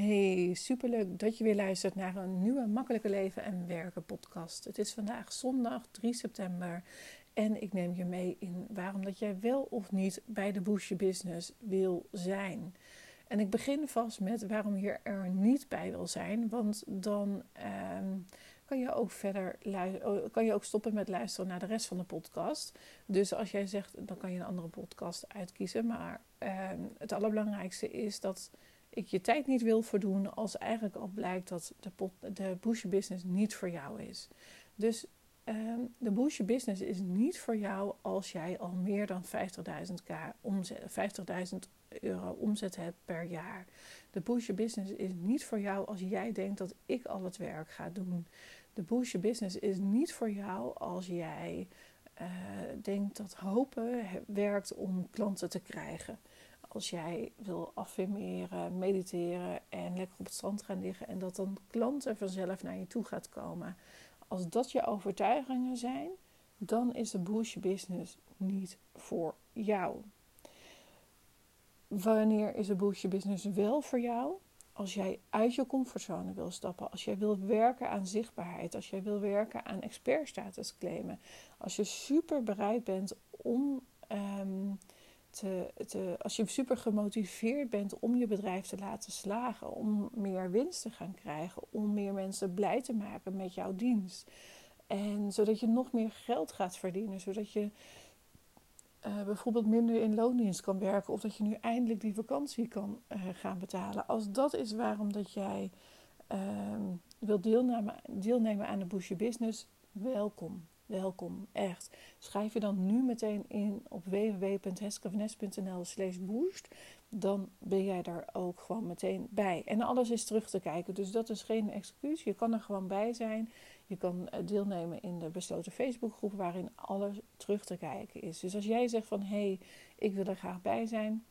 Hey, superleuk dat je weer luistert naar een nieuwe Makkelijke Leven en Werken podcast. Het is vandaag zondag 3 september en ik neem je mee in waarom dat jij wel of niet bij de Boost Business wil zijn. En ik begin vast met waarom je er niet bij wil zijn, want dan ehm, kan je ook verder oh, kan je ook stoppen met luisteren naar de rest van de podcast. Dus als jij zegt, dan kan je een andere podcast uitkiezen. Maar ehm, het allerbelangrijkste is dat ik je tijd niet wil verdoen als eigenlijk al blijkt dat de, pot, de Business niet voor jou is. Dus um, de Bush Business is niet voor jou als jij al meer dan 50.000 omzet, 50.000 euro omzet hebt per jaar. De Bush Business is niet voor jou als jij denkt dat ik al het werk ga doen. De Bush Business is niet voor jou als jij uh, denkt dat hopen werkt om klanten te krijgen als jij wil affirmeren, mediteren en lekker op het strand gaan liggen en dat dan klanten vanzelf naar je toe gaat komen. Als dat je overtuigingen zijn, dan is de boost business niet voor jou. Wanneer is de boost business wel voor jou? Als jij uit je comfortzone wil stappen, als jij wil werken aan zichtbaarheid, als jij wil werken aan expertstatus claimen, als je super bereid bent om um, te, te, als je super gemotiveerd bent om je bedrijf te laten slagen, om meer winst te gaan krijgen, om meer mensen blij te maken met jouw dienst. En zodat je nog meer geld gaat verdienen, zodat je uh, bijvoorbeeld minder in loondienst kan werken of dat je nu eindelijk die vakantie kan uh, gaan betalen. Als dat is waarom dat jij uh, wilt deelnemen, deelnemen aan de Bush Business, welkom welkom, echt. Schrijf je dan nu meteen in op www.heskevnes.nl slash boost. Dan ben jij daar ook gewoon meteen bij. En alles is terug te kijken, dus dat is geen excuus. Je kan er gewoon bij zijn. Je kan eh, deelnemen in de besloten Facebookgroep waarin alles terug te kijken is. Dus als jij zegt van, hé, hey, ik wil er graag bij zijn,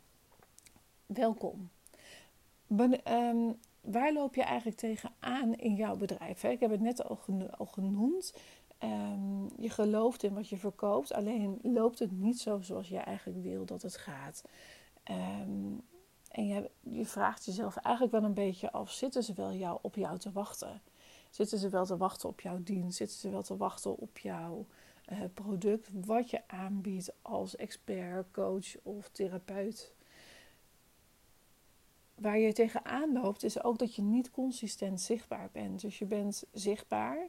welkom. Ehm, waar loop je eigenlijk tegenaan in jouw bedrijf? Ik heb het net al, genoemd. Um, je gelooft in wat je verkoopt, alleen loopt het niet zo zoals je eigenlijk wil dat het gaat. Um, en je, je, vraagt jezelf eigenlijk wel een beetje af: zitten ze wel jou, op jou te wachten? Zitten ze wel te wachten op jouw dienst? Zitten ze wel te wachten op jouw uh, product, wat je aanbiedt als expert, coach of therapeut? Waar je tegenaan loopt, is ook dat je niet consistent zichtbaar bent. Dus je bent zichtbaar,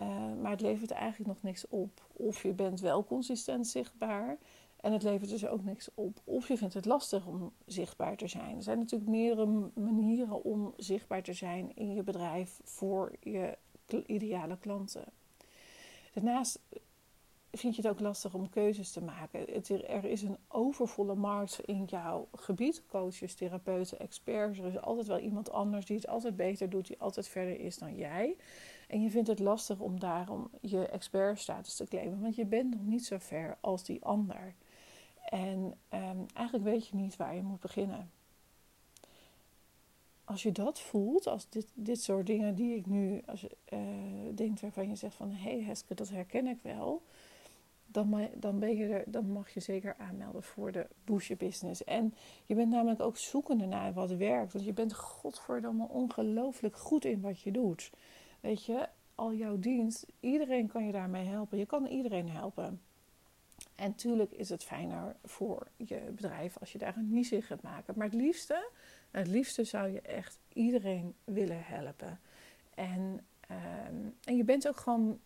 uh, maar het levert eigenlijk nog niks op. Of je bent wel consistent zichtbaar en het levert dus ook niks op. Of je vindt het lastig om zichtbaar te zijn. Er zijn natuurlijk meerdere manieren om zichtbaar te zijn in je bedrijf voor je ideale klanten. Daarnaast vind je het ook lastig om keuzes te maken. Er is een overvolle markt in jouw gebied. Coaches, therapeuten, experts. Er is altijd wel iemand anders die het altijd beter doet, die altijd verder is dan jij. En je vindt het lastig om daarom je expertstatus te claimen, want je bent nog niet zo ver als die ander. En ehm, eigenlijk weet je niet waar je moet beginnen. Als je dat voelt, als dit, dit soort dingen die ik nu als, uh, denk waarvan je zegt van hé hey Heske, dat herken ik wel dan, dan, ben je mag je zeker aanmelden voor de Boost Business. En je bent namelijk ook zoekende naar wat werkt. Want je bent godverdomme ongelooflijk goed in wat je doet. Weet je, al jouw dienst, iedereen kan je daarmee helpen. Je kan iedereen helpen. En tuurlijk is het fijner voor je bedrijf als je daar een niche in gaat maken. Maar het liefste, het liefste zou je echt iedereen willen helpen. En, ehm, en je bent ook gewoon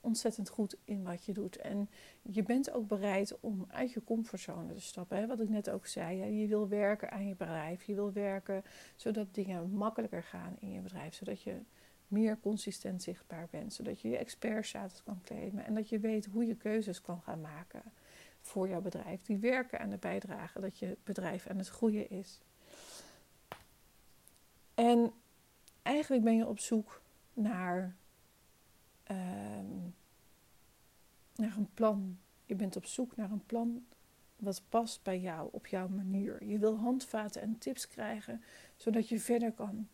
ontzettend goed in wat je doet. En je bent ook bereid om uit je comfortzone te stappen. Hè? Wat ik net ook zei. Je wil werken aan je bedrijf. Je wil werken zodat dingen makkelijker gaan in je bedrijf. Zodat je meer consistent zichtbaar bent. Zodat je je expertstatus kan claimen. En dat je weet hoe je keuzes kan gaan maken voor jouw bedrijf. Die werken aan de bijdrage dat je bedrijf aan het groeien is. En eigenlijk ben je op zoek naar Ehm, naar een plan. Je bent op zoek naar een plan wat past bij jou, op jouw manier. Je wil handvaten en tips krijgen, zodat je verder kan.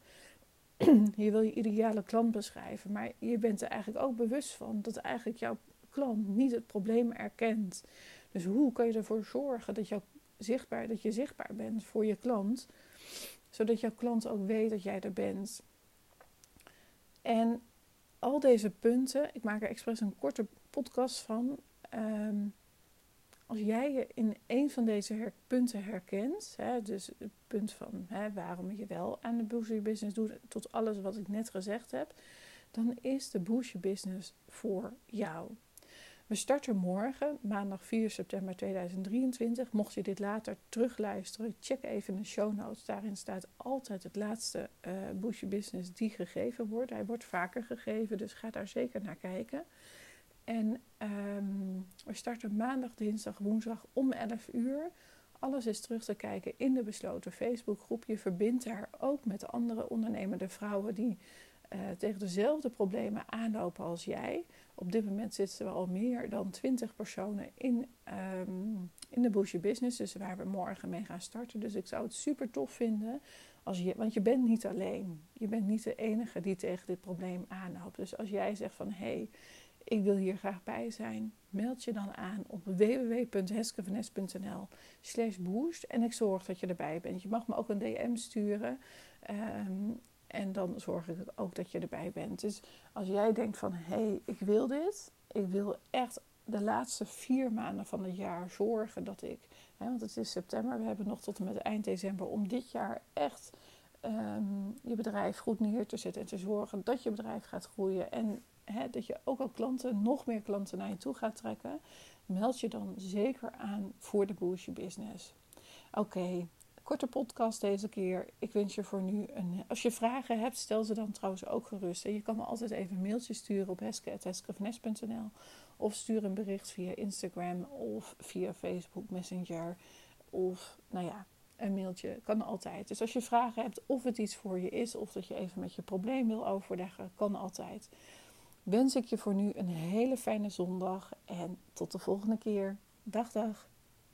je wil je ideale klant beschrijven, maar je bent er eigenlijk ook bewust van dat eigenlijk jouw klant niet het probleem erkent. Dus hoe kan je ervoor zorgen dat, jouw zichtbaar, dat je zichtbaar bent voor je klant, zodat jouw klant ook weet dat jij er bent. En al deze punten, ik maak er expres een korte podcast van. Ehm, als jij je in een van deze punten herkent, hè, dus het punt van hè, waarom je wel aan de booster business doet, tot alles wat ik net gezegd heb, dan is de booster business voor jou. We starten morgen, maandag 4 september 2023. Mocht je dit later terugluisteren, check even de show notes. Daarin staat altijd het laatste uh, Business die gegeven wordt. Hij wordt vaker gegeven, dus ga daar zeker naar kijken. En starten maandag, dinsdag, woensdag om 11 uur. Alles is terug te kijken in de besloten Facebookgroep. Je verbindt daar ook met andere ondernemende vrouwen die uh, tegen dezelfde problemen aanlopen als jij. Op dit moment zitten er al meer dan 20 personen in, um, in de Bush Business, dus waar we morgen mee gaan starten. Dus ik zou het super tof vinden, als je, want je bent niet alleen. Je bent niet de enige die tegen dit probleem aanloopt. Dus als jij zegt van hé, hey, ik wil hier graag bij zijn, meld je dan aan op www.heskevanes.nl slash boost en ik zorg dat je erbij bent. Je mag me ook een DM sturen. Um, en dan zorg ik ook dat je erbij bent. Dus als jij denkt van hé, hey, ik wil dit. Ik wil echt de laatste vier maanden van het jaar zorgen dat ik. Hè, want het is september, we hebben nog tot en met eind december om dit jaar echt ehm, je bedrijf goed neer te zetten. En te zorgen dat je bedrijf gaat groeien. En hè, dat je ook al klanten, nog meer klanten naar je toe gaat trekken. Meld je dan zeker aan voor de Boost Business. Oké, Korte podcast deze keer. Ik wens je voor nu een. Als je vragen hebt, stel ze dan trouwens ook gerust. En je kan me altijd even een mailtje sturen op heske.heskevnes.nl of stuur een bericht via Instagram of via Facebook Messenger. Of nou ja, mailtje kan altijd. Dus als je vragen hebt of het iets voor je is of dat je even met je probleem wil overleggen, kan altijd. Wens ik je voor nu een hele fijne zondag en tot de volgende keer. Dag dag.